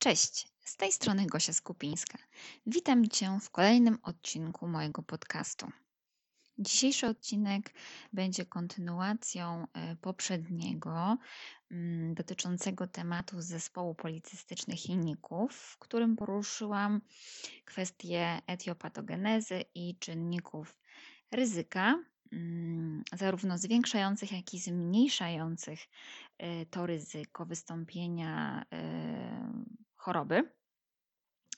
Cześć, z tej strony Gosia Skupińska. Witam Cię w kolejnym odcinku mojego podcastu. Dzisiejszy odcinek będzie kontynuacją e, poprzedniego, mm, dotyczącego tematu zespołu policystycznych jajników, w którym poruszyłam kwestie etiopatogenezy i czynników ryzyka, mm, zarówno zwiększających, jak i zmniejszających e, to ryzyko wystąpienia e, choroby.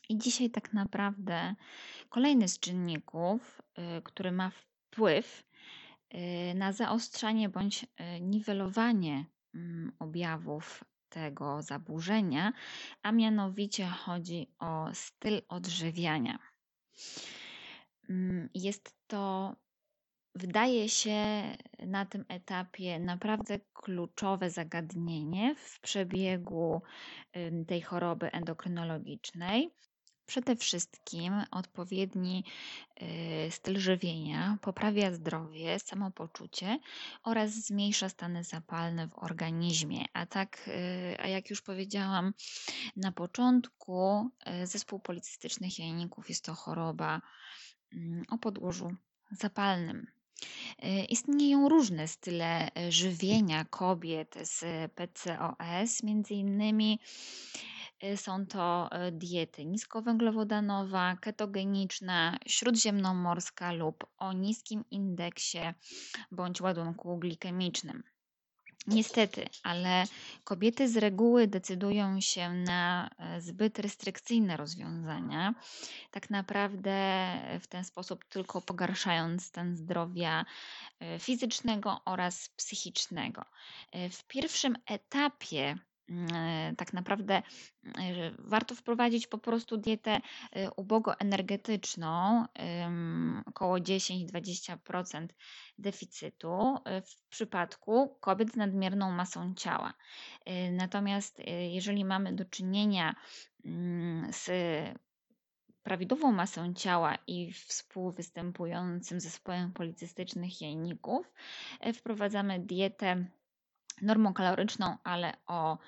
I dzisiaj tak naprawdę kolejny z czynników, y, który ma wpływ y, na zaostrzanie bądź y, niwelowanie mm, objawów tego zaburzenia, a mianowicie chodzi o styl odżywiania. Mm, jest to, wydaje się, na tym etapie naprawdę kluczowe zagadnienie w przebiegu tej choroby endokrynologicznej. Przede wszystkim odpowiedni y, styl żywienia poprawia zdrowie, samopoczucie oraz zmniejsza stany zapalne w organizmie. A tak, y, a jak już powiedziałam na początku, y, zespół policystycznych jajników jest to choroba mm, o podłożu zapalnym. Istnieją różne style żywienia kobiet z PCOS, między innymi Y, są to y, diety niskowęglowodanowa, ketogeniczna, śródziemnomorska lub o niskim indeksie bądź ładunku glikemicznym. Niestety, ale kobiety z reguły decydują się na e, zbyt restrykcyjne rozwiązania, tak naprawdę w ten sposób tylko pogarszając stan zdrowia e, fizycznego oraz psychicznego. E, w pierwszym etapie E, tak naprawdę e, warto wprowadzić po prostu dietę e, ubogoenergetyczną, około 10-20% deficytu w przypadku kobiet z nadmierną masą ciała. Natomiast jeżeli mamy do czynienia mm, z prawidłową masą ciała i współwystępującym zespołem policystycznych jajników, wprowadzamy dietę normokaloryczną, ale o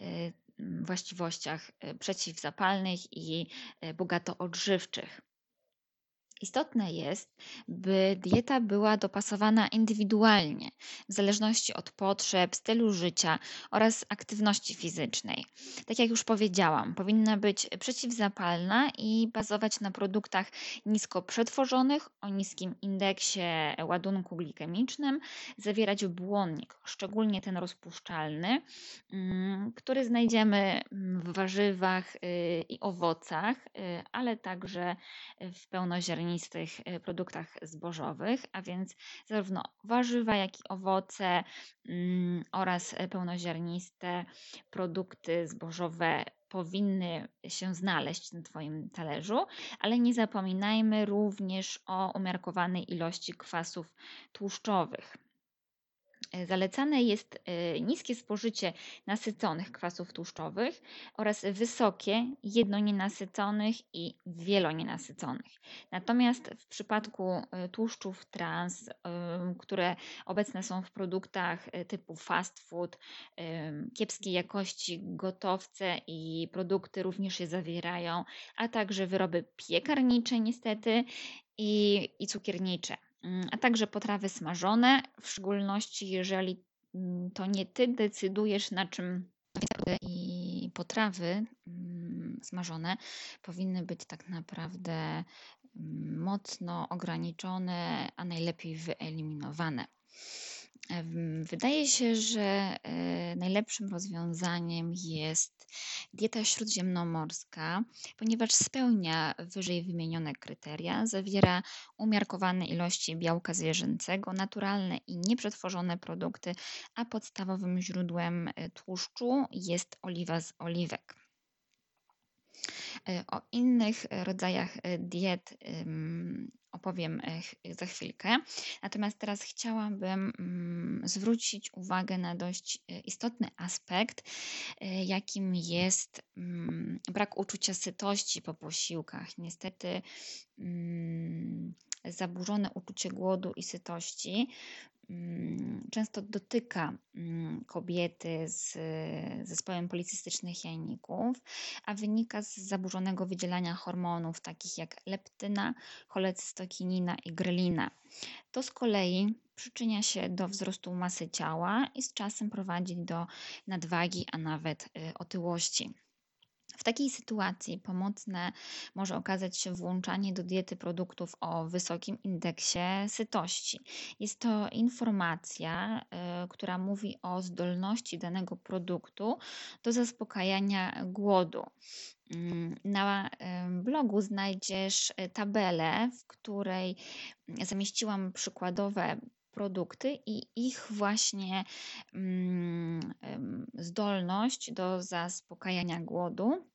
y, właściwościach y, przeciwzapalnych i y, bogato odżywczych. Istotne jest, by dieta była dopasowana indywidualnie, w zależności od potrzeb, stylu życia oraz aktywności fizycznej. Tak jak już powiedziałam, powinna być przeciwzapalna i bazować na produktach nisko przetworzonych, o niskim indeksie ładunku glikemicznym, zawierać błonnik, szczególnie ten rozpuszczalny, mm, który znajdziemy w warzywach y, i owocach, y, ale także w pełnoziarnistych ziarnistych y, produktach zbożowych, a więc zarówno warzywa, jak i owoce mm, oraz pełnoziarniste produkty zbożowe powinny się znaleźć na Twoim talerzu, ale nie zapominajmy również o umiarkowanej ilości kwasów tłuszczowych. Zalecane jest e, niskie spożycie nasyconych kwasów tłuszczowych oraz wysokie jednonienasyconych i wielonienasyconych. Natomiast w przypadku e, tłuszczów trans, e, które obecne są w produktach typu fast food, kiepskiej jakości gotowce i produkty również je zawierają, a także wyroby piekarnicze niestety i, i cukiernicze. Mm, a także potrawy smażone, w szczególności jeżeli mm, to nie ty decydujesz na czym i potrawy mm, smażone powinny być tak naprawdę mocno ograniczone, a najlepiej wyeliminowane. Wydaje się, że e, najlepszym rozwiązaniem jest dieta śródziemnomorska, ponieważ spełnia wyżej wymienione kryteria, zawiera umiarkowane ilości białka zwierzęcego, naturalne i nieprzetworzone produkty, a podstawowym źródłem e, tłuszczu jest oliwa z oliwek. E, o innych rodzajach diet opowiem e, za chwilkę. Natomiast teraz chciałabym mm, zwrócić uwagę na dość e, istotny aspekt, e, jakim jest mm, brak uczucia sytości po posiłkach. Niestety mm, zaburzone uczucie głodu i sytości często dotyka mm, kobiety z zespołem policystycznych jajników, a wynika z zaburzonego wydzielania hormonów takich jak leptyna, cholecystokinina i grelina. To z kolei przyczynia się do wzrostu masy ciała i z czasem prowadzi do nadwagi, a nawet y, otyłości. W takiej sytuacji pomocne może okazać się włączanie do diety produktów o wysokim indeksie sytości. Jest to informacja, y, która mówi o zdolności danego produktu do zaspokajania głodu. Mm, na blogu znajdziesz y, tabelę, w której zamieściłam przykładowe produkty i ich właśnie mm, zdolność do zaspokajania głodu.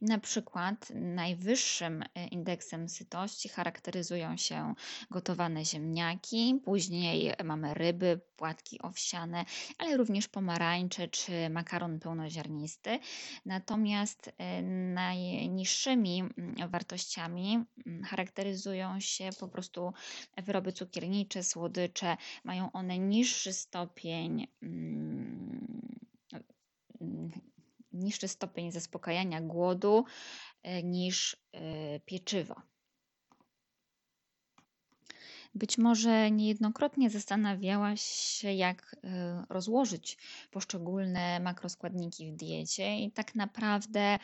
Na przykład najwyższym e, indeksem sytości charakteryzują się gotowane ziemniaki, później mamy ryby, płatki owsiane, ale również pomarańcze czy makaron pełnoziarnisty. Natomiast e, najniższymi mm, wartościami mm, charakteryzują się po prostu wyroby cukiernicze, słodycze. Mają one niższy stopień mm, niższy stopień zaspokajania głodu e, niż e, pieczywo. Być może niejednokrotnie zastanawiałaś się, jak e, rozłożyć poszczególne makroskładniki w diecie, i tak naprawdę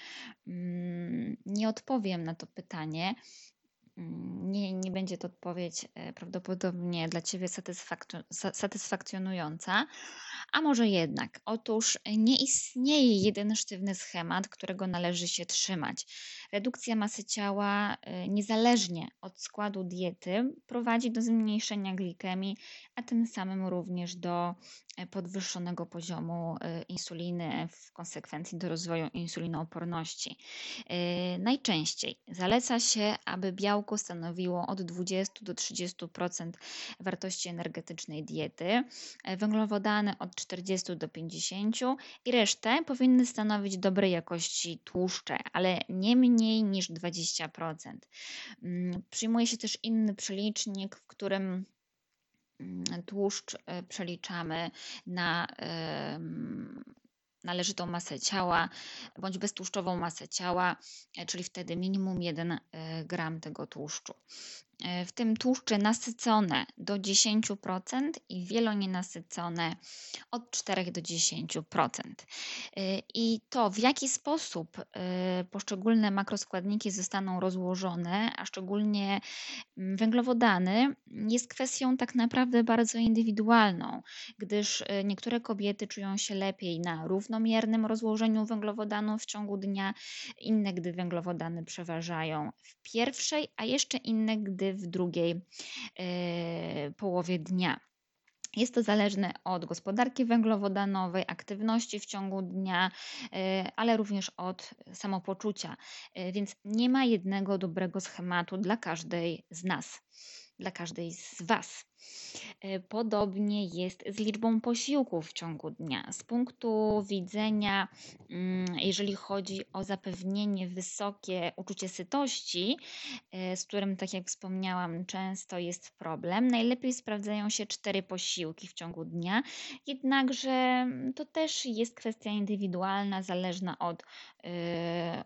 mm, nie odpowiem na to pytanie. Mm, nie, nie będzie to odpowiedź prawdopodobnie dla Ciebie satysfakcjonująca, a może jednak? Otóż nie istnieje jeden sztywny schemat, którego należy się trzymać. Redukcja masy ciała, y, niezależnie od składu diety, prowadzi do zmniejszenia glikemii, a tym samym również do e, podwyższonego poziomu e, insuliny, w konsekwencji do rozwoju insulinooporności. E, najczęściej zaleca się, aby białko stanowiło od 20 do 30% wartości energetycznej diety, węglowodany od 40 do 50 i resztę powinny stanowić dobrej jakości tłuszcze, ale nie mniej niż 20%. Mm, przyjmuje się też inny przelicznik, w którym mm, tłuszcz e, przeliczamy na należytą masę ciała bądź beztłuszczową masę ciała, e, czyli wtedy minimum 1 e, gram tego tłuszczu. E, w tym tłuszcze nasycone do 10% i wielonienasycone od 4 do 10%. E, I to, w jaki sposób e, poszczególne makroskładniki zostaną rozłożone, a szczególnie mm, węglowodany, jest kwestią tak naprawdę bardzo indywidualną, gdyż niektóre kobiety czują się lepiej na równomiernym rozłożeniu węglowodanów w ciągu dnia, inne, gdy węglowodany przeważają w pierwszej, a jeszcze inne, gdy w drugiej e, połowie dnia. Jest to zależne od gospodarki węglowodanowej, aktywności w ciągu dnia, e, ale również od samopoczucia. E, więc nie ma jednego dobrego schematu dla każdej z nas, dla każdej z Was. E, podobnie jest z liczbą posiłków w ciągu dnia. Z punktu widzenia, mm, jeżeli chodzi o zapewnienie wysokie uczucie sytości, e, z którym, tak jak wspomniałam, często jest problem, najlepiej sprawdzają się cztery posiłki w ciągu dnia. Jednakże mm, to też jest kwestia indywidualna, zależna od y,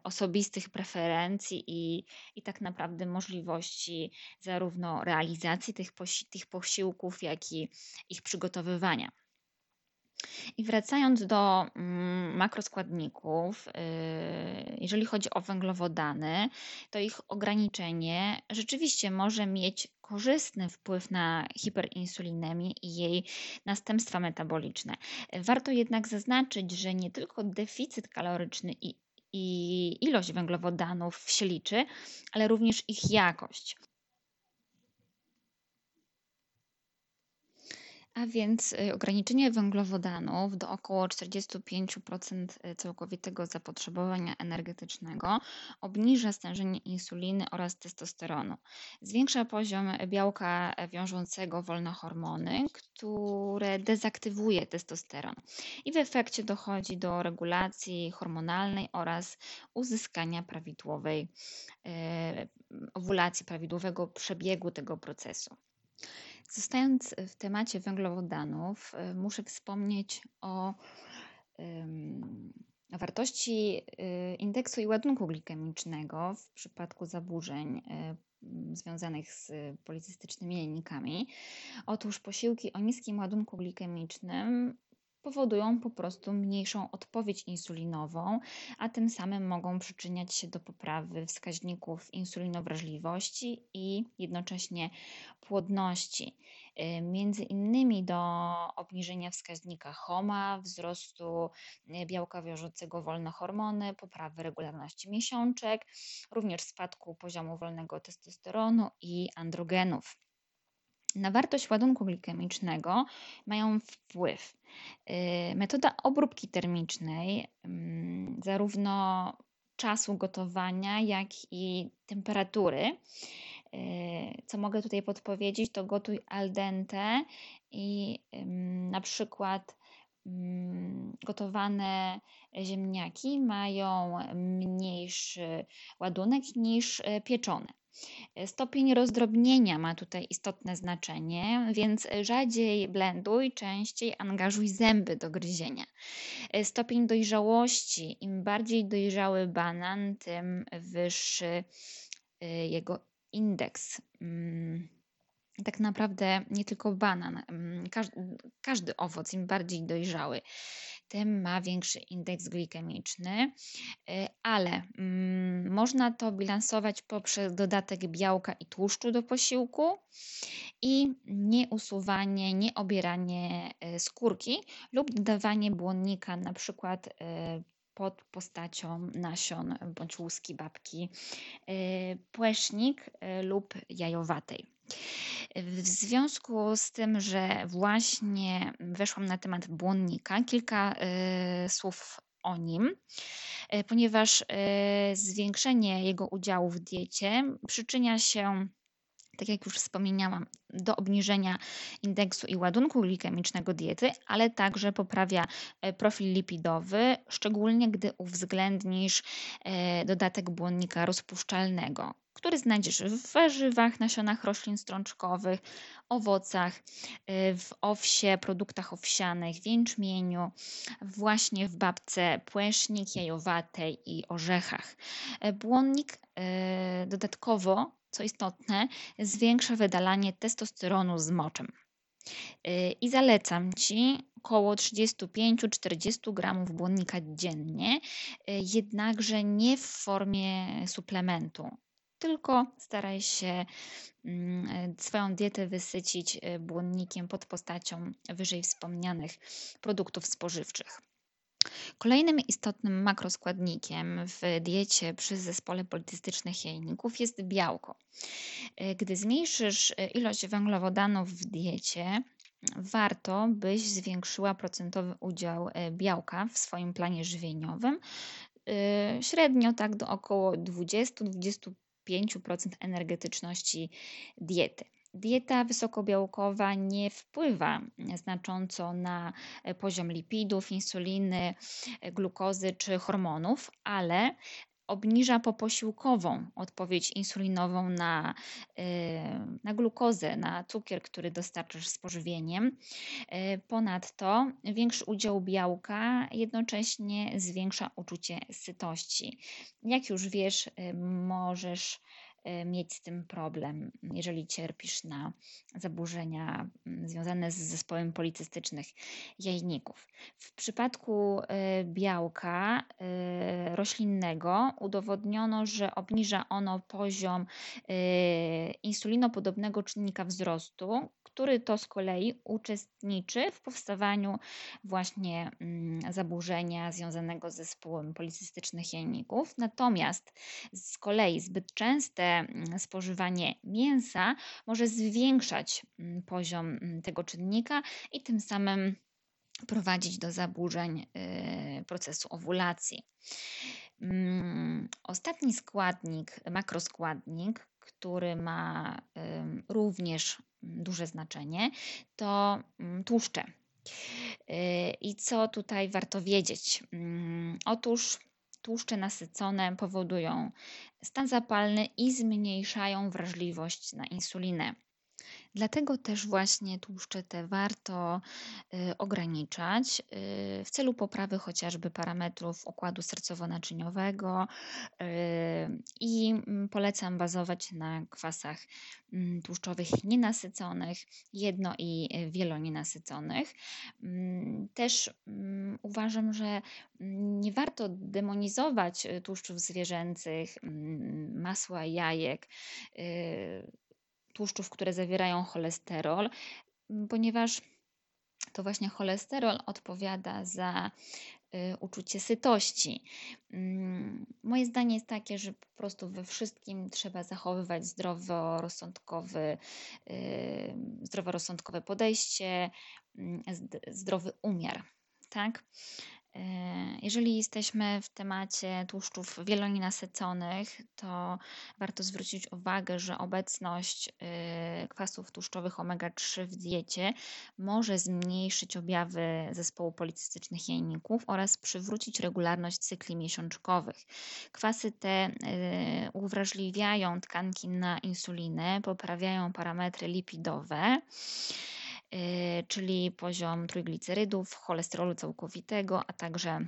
osobistych preferencji i, i tak naprawdę możliwości zarówno realizacji tych, posi- tych posiłków, posiłków, jak i ich przygotowywania. I wracając do mm, makroskładników, y, jeżeli chodzi o węglowodany, to ich ograniczenie rzeczywiście może mieć korzystny wpływ na hiperinsulinemię i jej następstwa metaboliczne. Warto jednak zaznaczyć, że nie tylko deficyt kaloryczny i, i ilość węglowodanów się liczy, ale również ich jakość. A więc y, ograniczenie węglowodanów do około 45% y, całkowitego zapotrzebowania energetycznego obniża stężenie insuliny oraz testosteronu. Zwiększa poziom białka wiążącego wolne hormony, które dezaktywuje testosteron. I w efekcie dochodzi do regulacji hormonalnej oraz uzyskania prawidłowej y, owulacji, prawidłowego przebiegu tego procesu. Zostając w temacie węglowodanów, y, muszę wspomnieć o wartości y, indeksu i ładunku glikemicznego w przypadku zaburzeń związanych z policystycznymi jajnikami. Otóż posiłki o niskim ładunku glikemicznym powodują po prostu mniejszą odpowiedź insulinową, a tym samym mogą przyczyniać się do poprawy wskaźników insulinowrażliwości i jednocześnie płodności. Y, między innymi do obniżenia wskaźnika HOMA, wzrostu y, białka wiążącego wolne hormony, poprawy regularności miesiączek, również spadku poziomu wolnego testosteronu i androgenów. Na wartość ładunku glikemicznego mają wpływ y, metoda obróbki termicznej, mm, zarówno czasu gotowania, jak i temperatury. Y, co mogę tutaj podpowiedzieć, to gotuj al dente i na przykład mm, gotowane ziemniaki mają mniejszy ładunek niż y, pieczone. Stopień rozdrobnienia ma tutaj istotne znaczenie, więc rzadziej blenduj, częściej angażuj zęby do gryzienia. Stopień dojrzałości, im bardziej dojrzały banan, tym wyższy y, jego indeks. Mm, tak naprawdę nie tylko banan, mm, każdy, każdy owoc, im bardziej dojrzały, tym ma większy indeks glikemiczny, y, ale mm, można to bilansować poprzez dodatek białka i tłuszczu do posiłku i nieusuwanie, nieobieranie y, skórki lub dodawanie błonnika na przykład y, pod postacią nasion bądź łuski babki, płesznik lub jajowatej. W związku z tym, że właśnie weszłam na temat błonnika, kilka y, słów o nim, ponieważ zwiększenie jego udziału w diecie przyczynia się tak jak już wspomniałam, do obniżenia indeksu i ładunku glikemicznego diety, ale także poprawia profil lipidowy, szczególnie gdy uwzględnisz dodatek błonnika rozpuszczalnego który znajdziesz w warzywach, nasionach roślin strączkowych, owocach, y, w owsie, produktach owsianych, w jęczmieniu, właśnie w babce płesznik, jajowatej i orzechach. Błonnik dodatkowo, co istotne, zwiększa wydalanie testosteronu z moczem. I zalecam Ci około 35-40 gramów błonnika dziennie, jednakże nie w formie suplementu tylko staraj się mm, swoją dietę wysycić e, błonnikiem pod postacią wyżej wspomnianych produktów spożywczych. Kolejnym istotnym makroskładnikiem w diecie przy zespole politystycznych jajników jest białko. E, gdy zmniejszysz ilość węglowodanów w diecie, warto byś zwiększyła procentowy udział białka w swoim planie żywieniowym. Średnio tak do około 20-25 5% energetyczności diety. Dieta wysokobiałkowa nie wpływa znacząco na poziom lipidów, insuliny, glukozy czy hormonów, ale obniża poposiłkową odpowiedź insulinową na, y, na glukozę, na cukier, który dostarczasz z pożywieniem. Ponadto większy udział białka jednocześnie zwiększa uczucie sytości. Jak już wiesz, możesz mieć z tym problem, jeżeli cierpisz na zaburzenia mm, związane z zespołem policystycznych jajników. W przypadku y, białka y, roślinnego udowodniono, że obniża ono poziom insulinopodobnego czynnika wzrostu, który to z kolei uczestniczy w powstawaniu właśnie mm, zaburzenia związanego z zespołem policystycznych jajników. Natomiast z kolei zbyt częste mm, spożywanie mięsa może zwiększać mm, poziom tego czynnika i tym samym prowadzić do zaburzeń y, procesu owulacji. Ostatni składnik, makroskładnik, który ma również duże znaczenie, to mm, tłuszcze. Y, I co tutaj warto wiedzieć? Mm, otóż tłuszcze nasycone powodują stan zapalny i zmniejszają wrażliwość na insulinę. Dlatego też właśnie tłuszcze te warto y, ograniczać y, w celu poprawy chociażby parametrów układu sercowo-naczyniowego y, i mm, polecam bazować na kwasach mm, tłuszczowych nienasyconych, jedno i wielonienasyconych. Mm, też uważam, że nie warto demonizować tłuszczów zwierzęcych, masła, jajek tłuszczów, które zawierają cholesterol, ponieważ to właśnie cholesterol odpowiada za y, uczucie sytości. Mm, moje zdanie jest takie, że po prostu we wszystkim trzeba zachowywać zdroworozsądkowy, y, zdroworozsądkowe podejście, mm, zdrowy umiar. Tak? E, jeżeli jesteśmy w temacie tłuszczów wielonienasyconych, to warto zwrócić uwagę, że obecność e, kwasów tłuszczowych omega-3 w diecie może zmniejszyć objawy zespołu policystycznych jajników oraz przywrócić regularność cykli miesiączkowych. Kwasy te e, uwrażliwiają tkanki na insulinę, poprawiają parametry lipidowe Y, czyli poziom trójglicerydów, cholesterolu całkowitego, a także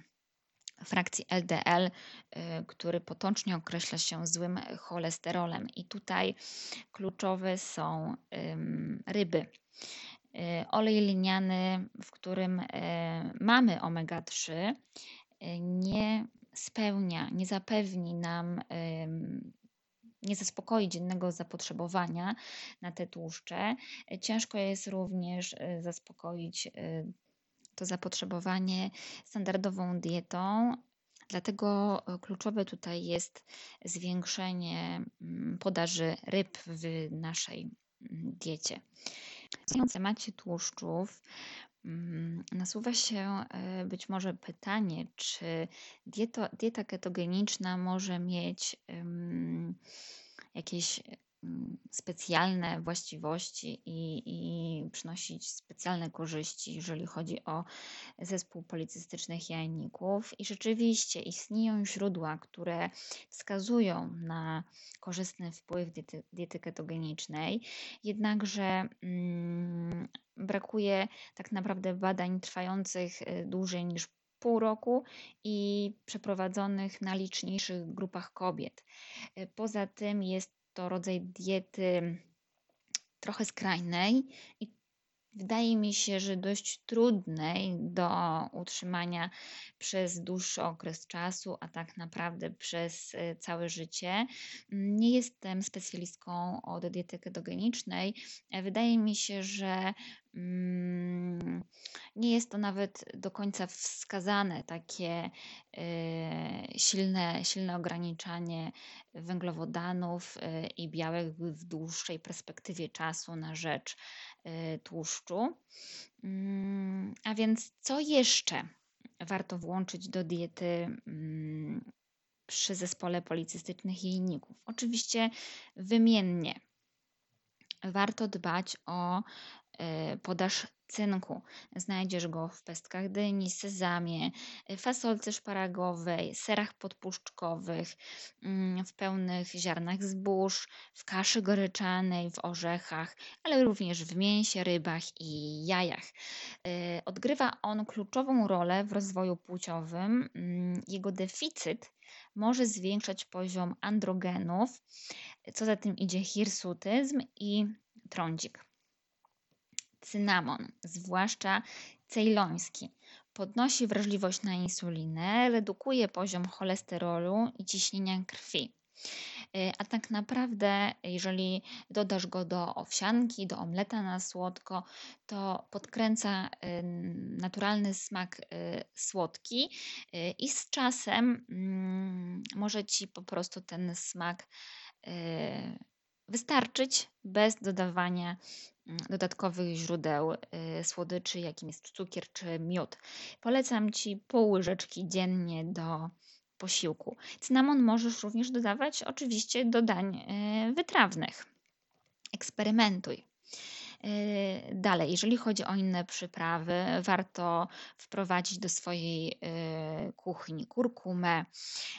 frakcji LDL, y, który potocznie określa się złym cholesterolem. I tutaj kluczowe są ryby. Y, olej liniany, w którym mamy omega-3, nie spełnia, nie zapewni nam nie zaspokoi dziennego zapotrzebowania na te tłuszcze. Ciężko jest również y, zaspokoić y, to zapotrzebowanie standardową dietą. Dlatego y, kluczowe tutaj jest zwiększenie mm, podaży ryb w naszej mm, diecie. W temacie tłuszczów nasuwa się być może pytanie, czy dieta, dieta ketogeniczna może mieć jakieś mm, specjalne właściwości i, i przynosić specjalne korzyści, jeżeli chodzi o zespół policystycznych jajników. I rzeczywiście istnieją źródła, które wskazują na korzystny wpływ diety, diety ketogenicznej, jednakże mm, brakuje tak naprawdę badań trwających y, dłużej niż pół roku i przeprowadzonych na liczniejszych grupach kobiet. E, poza tym jest to rodzaj diety trochę skrajnej i wydaje mi się, że dość trudnej do utrzymania przez dłuższy okres czasu, a tak naprawdę przez e, całe życie. Nie jestem specjalistką od diety ketogenicznej. E, wydaje mi się, że mm, nie jest to nawet do końca wskazane takie e, silne, silne ograniczanie węglowodanów i białek w dłuższej perspektywie czasu na rzecz tłuszczu. Mm, a więc co jeszcze warto włączyć do diety mm, przy zespole policystycznych jajników? Oczywiście wymiennie. Warto dbać o podaż cynku. Znajdziesz go w pestkach dyni, sezamie, fasolce szparagowej, serach podpuszczkowych, mm, w pełnych ziarnach zbóż, w kaszy goryczanej, w orzechach, ale również w mięsie, rybach i jajach. Y, odgrywa on kluczową rolę w rozwoju płciowym. Mm, jego deficyt może zwiększać poziom androgenów, co za tym idzie hirsutyzm i trądzik cynamon, zwłaszcza cejloński. Podnosi wrażliwość na insulinę, redukuje poziom cholesterolu i ciśnienia krwi. Y, a tak naprawdę, jeżeli dodasz go do owsianki, do omleta na słodko, to podkręca y, naturalny smak y, słodki i z czasem mm, może ci po prostu ten smak wystarczyć bez dodawania dodatkowych źródeł y, słodyczy, jakim jest cukier czy miód. Polecam Ci pół łyżeczki dziennie do posiłku. Cynamon możesz również dodawać oczywiście do dań y, wytrawnych. Eksperymentuj. Dalej, jeżeli chodzi o inne przyprawy, warto wprowadzić do swojej kuchni kurkumę,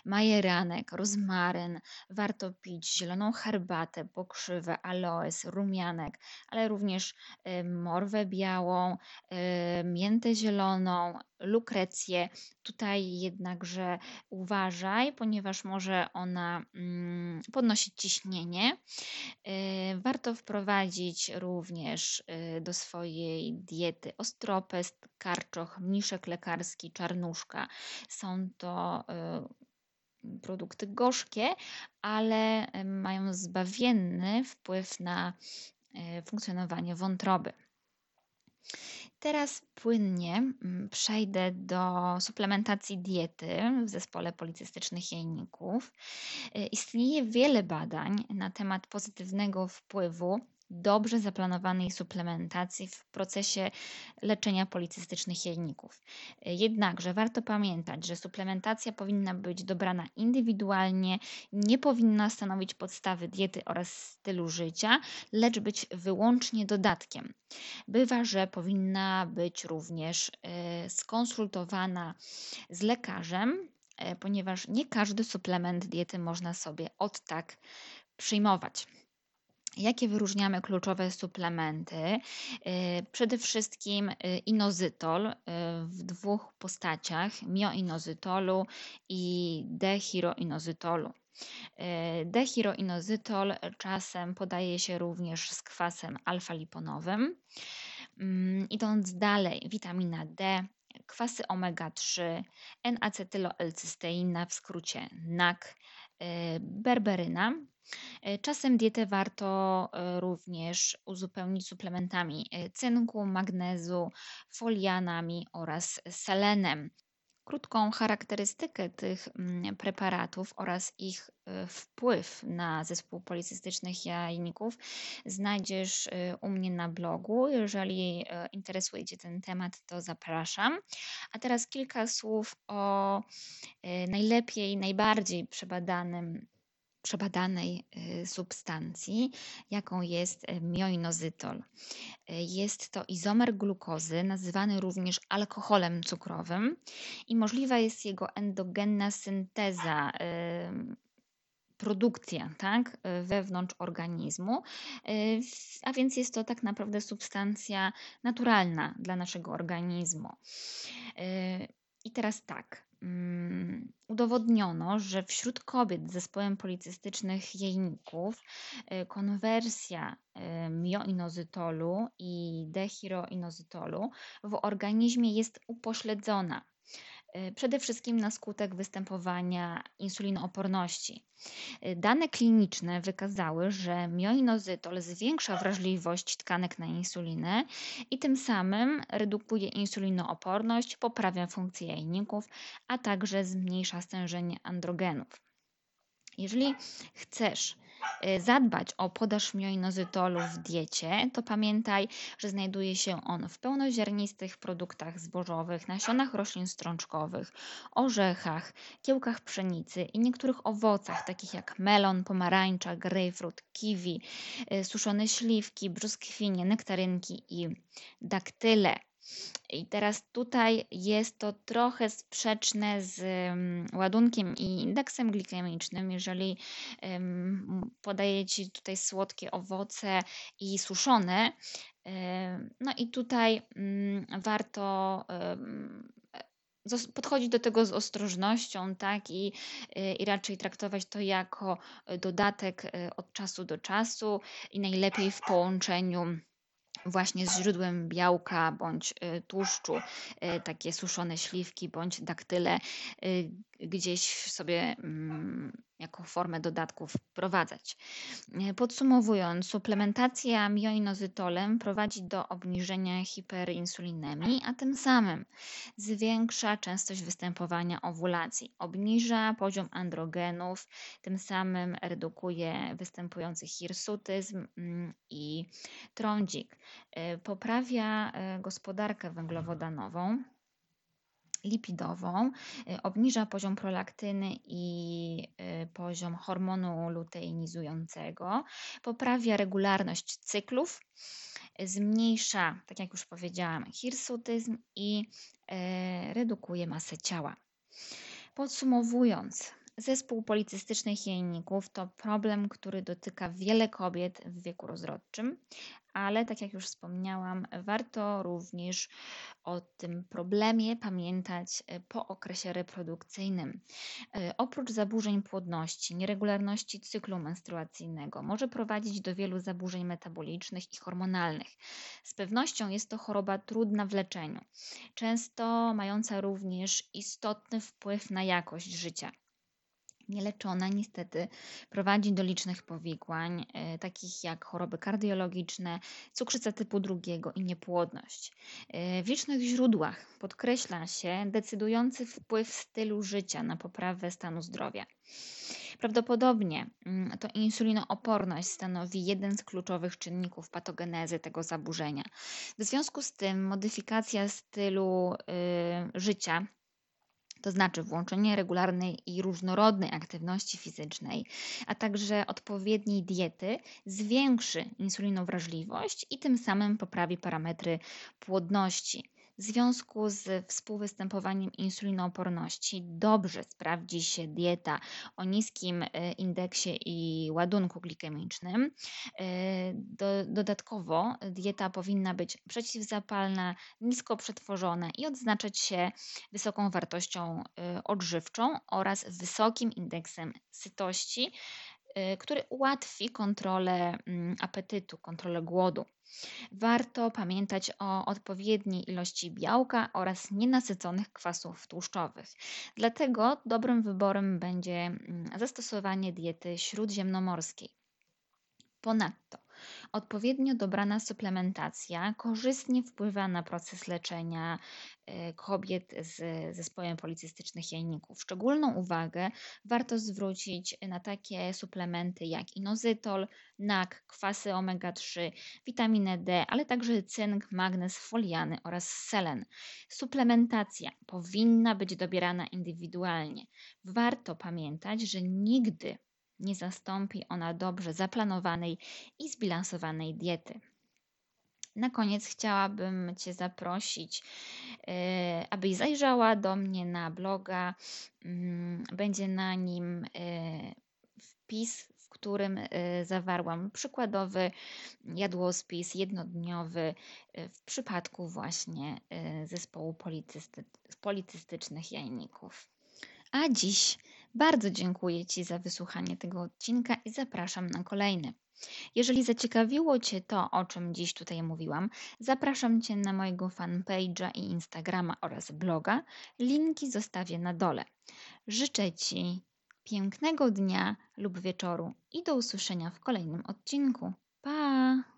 majeranek, rozmaryn. Warto pić zieloną herbatę, pokrzywę, aloes, rumianek, ale również morwę białą, miętę zieloną, lukrecję. Tutaj jednakże uważaj, ponieważ może ona mm, podnosić ciśnienie. Y, warto wprowadzić również y, do swojej diety ostropest, karczoch, mniszek lekarski, czarnuszka. Są to y, produkty gorzkie, ale mają zbawienny wpływ na funkcjonowanie wątroby. Teraz płynnie mm, przejdę do suplementacji diety w zespole policystycznych jajników. Istnieje wiele badań na temat pozytywnego wpływu dobrze zaplanowanej suplementacji w procesie leczenia policystycznych jajników. Jednakże warto pamiętać, że suplementacja powinna być dobrana indywidualnie, nie powinna stanowić podstawy diety oraz stylu życia, lecz być wyłącznie dodatkiem. Bywa, że powinna być również e, skonsultowana z lekarzem, e, ponieważ nie każdy suplement diety można sobie od tak przyjmować. Jakie wyróżniamy kluczowe suplementy? Y, przede wszystkim y, inozytol y, w dwóch postaciach: mioinozytolu i dehiroinozytolu. Dehiroinozytol czasem podaje się również z kwasem alfa-liponowym. Mm, idąc dalej, witamina D, kwasy omega-3, N-acetyloelcysteina, w skrócie NAC, berberyna, czasem dietę warto e, również uzupełnić suplementami e, cynku, magnezu, folianami oraz selenem. Krótką charakterystykę tych mm, preparatów oraz ich wpływ na zespół policystycznych jajników znajdziesz u mnie na blogu. Jeżeli interesuje Cię ten temat, to zapraszam. A teraz kilka słów o najlepiej, najbardziej przebadanym przebadanej y, substancji, jaką jest y, mioinozytol. Y, jest to izomer glukozy, nazywany również alkoholem cukrowym i możliwa jest jego endogenna synteza produkcja tak, wewnątrz organizmu, a więc jest to tak naprawdę substancja naturalna dla naszego organizmu. I teraz tak, Mm, udowodniono, że wśród kobiet z zespołem policystycznych jajników y, konwersja y, mioinozytolu i dehiroinozytolu w organizmie jest upośledzona. Y, przede wszystkim na skutek występowania insulinooporności. Y, dane kliniczne wykazały, że mioinozytol zwiększa wrażliwość tkanek na insulinę i tym samym redukuje insulinooporność, poprawia funkcję jajników, a także zmniejsza stężenie androgenów. Jeżeli chcesz zadbać o podaż mioinozytolu w diecie, to pamiętaj, że znajduje się on w pełnoziarnistych produktach zbożowych, nasionach roślin strączkowych, orzechach, kiełkach pszenicy i niektórych owocach, takich jak melon, pomarańcza, grejpfrut, kiwi, y, suszone śliwki, brzoskwinie, nektarynki i daktyle. I teraz tutaj jest to trochę sprzeczne z ładunkiem i indeksem glikemicznym, jeżeli podaję Ci tutaj słodkie owoce i suszone. No i tutaj mm, warto podchodzić do tego z ostrożnością, tak, i, i raczej traktować to jako dodatek e, od czasu do czasu i najlepiej w połączeniu właśnie z źródłem białka bądź y, tłuszczu, y, takie suszone śliwki bądź daktyle y, gdzieś sobie mm, jako formę dodatków wprowadzać. Podsumowując, suplementacja mioinozytolem prowadzi do obniżenia hiperinsulinemii, a tym samym zwiększa częstość występowania owulacji, obniża poziom androgenów, tym samym redukuje występujący hirsutyzm mm, i trądzik, poprawia gospodarkę węglowodanową lipidową, y, obniża poziom prolaktyny i y, poziom hormonu luteinizującego, poprawia regularność cyklów zmniejsza, tak jak już powiedziałam, hirsutyzm i e, redukuje masę ciała. Podsumowując, zespół policystycznych jajników to problem, który dotyka wiele kobiet w wieku rozrodczym, ale tak jak już wspomniałam, warto również o tym problemie pamiętać e, po okresie reprodukcyjnym. E, oprócz zaburzeń płodności, nieregularności cyklu menstruacyjnego, może prowadzić do wielu zaburzeń metabolicznych i hormonalnych. Z pewnością jest to choroba trudna w leczeniu, często mająca również istotny wpływ na jakość życia nieleczona niestety prowadzi do licznych powikłań, e, takich jak choroby kardiologiczne, cukrzyca typu drugiego i niepłodność. E, w licznych źródłach podkreśla się decydujący wpływ stylu życia na poprawę stanu zdrowia. Prawdopodobnie mm, to insulinooporność stanowi jeden z kluczowych czynników patogenezy tego zaburzenia. W związku z tym modyfikacja stylu y, życia to znaczy włączenie regularnej i różnorodnej aktywności fizycznej, a także odpowiedniej diety zwiększy insulinowrażliwość i tym samym poprawi parametry płodności. W związku z współwystępowaniem insulinooporności dobrze sprawdzi się dieta o niskim e, indeksie i ładunku glikemicznym. Do, dodatkowo dieta powinna być przeciwzapalna, nisko przetworzona i odznaczać się wysoką wartością e, odżywczą oraz wysokim indeksem sytości, który ułatwi kontrolę mm, apetytu, kontrolę głodu. Warto pamiętać o odpowiedniej ilości białka oraz nienasyconych kwasów tłuszczowych. Dlatego dobrym wyborem będzie mm, zastosowanie diety śródziemnomorskiej. Ponadto Odpowiednio dobrana suplementacja korzystnie wpływa na proces leczenia e, kobiet z zespołem policystycznych jajników. Szczególną uwagę warto zwrócić na takie suplementy jak inozytol, NAK, kwasy omega-3, witaminę D, ale także cynk, magnez foliany oraz selen. Suplementacja powinna być dobierana indywidualnie. Warto pamiętać, że nigdy nie zastąpi ona dobrze zaplanowanej i zbilansowanej diety. Na koniec chciałabym Cię zaprosić, e, abyś zajrzała do mnie na bloga. Mm, będzie na nim e, wpis, w którym e, zawarłam przykładowy jadłospis jednodniowy w przypadku właśnie zespołu policystycznych jajników. A dziś bardzo dziękuję Ci za wysłuchanie tego odcinka i zapraszam na kolejny. Jeżeli zaciekawiło Cię to, o czym dziś tutaj mówiłam, zapraszam Cię na mojego fanpage'a i Instagrama oraz bloga. Linki zostawię na dole. Życzę Ci pięknego dnia lub wieczoru i do usłyszenia w kolejnym odcinku. Pa!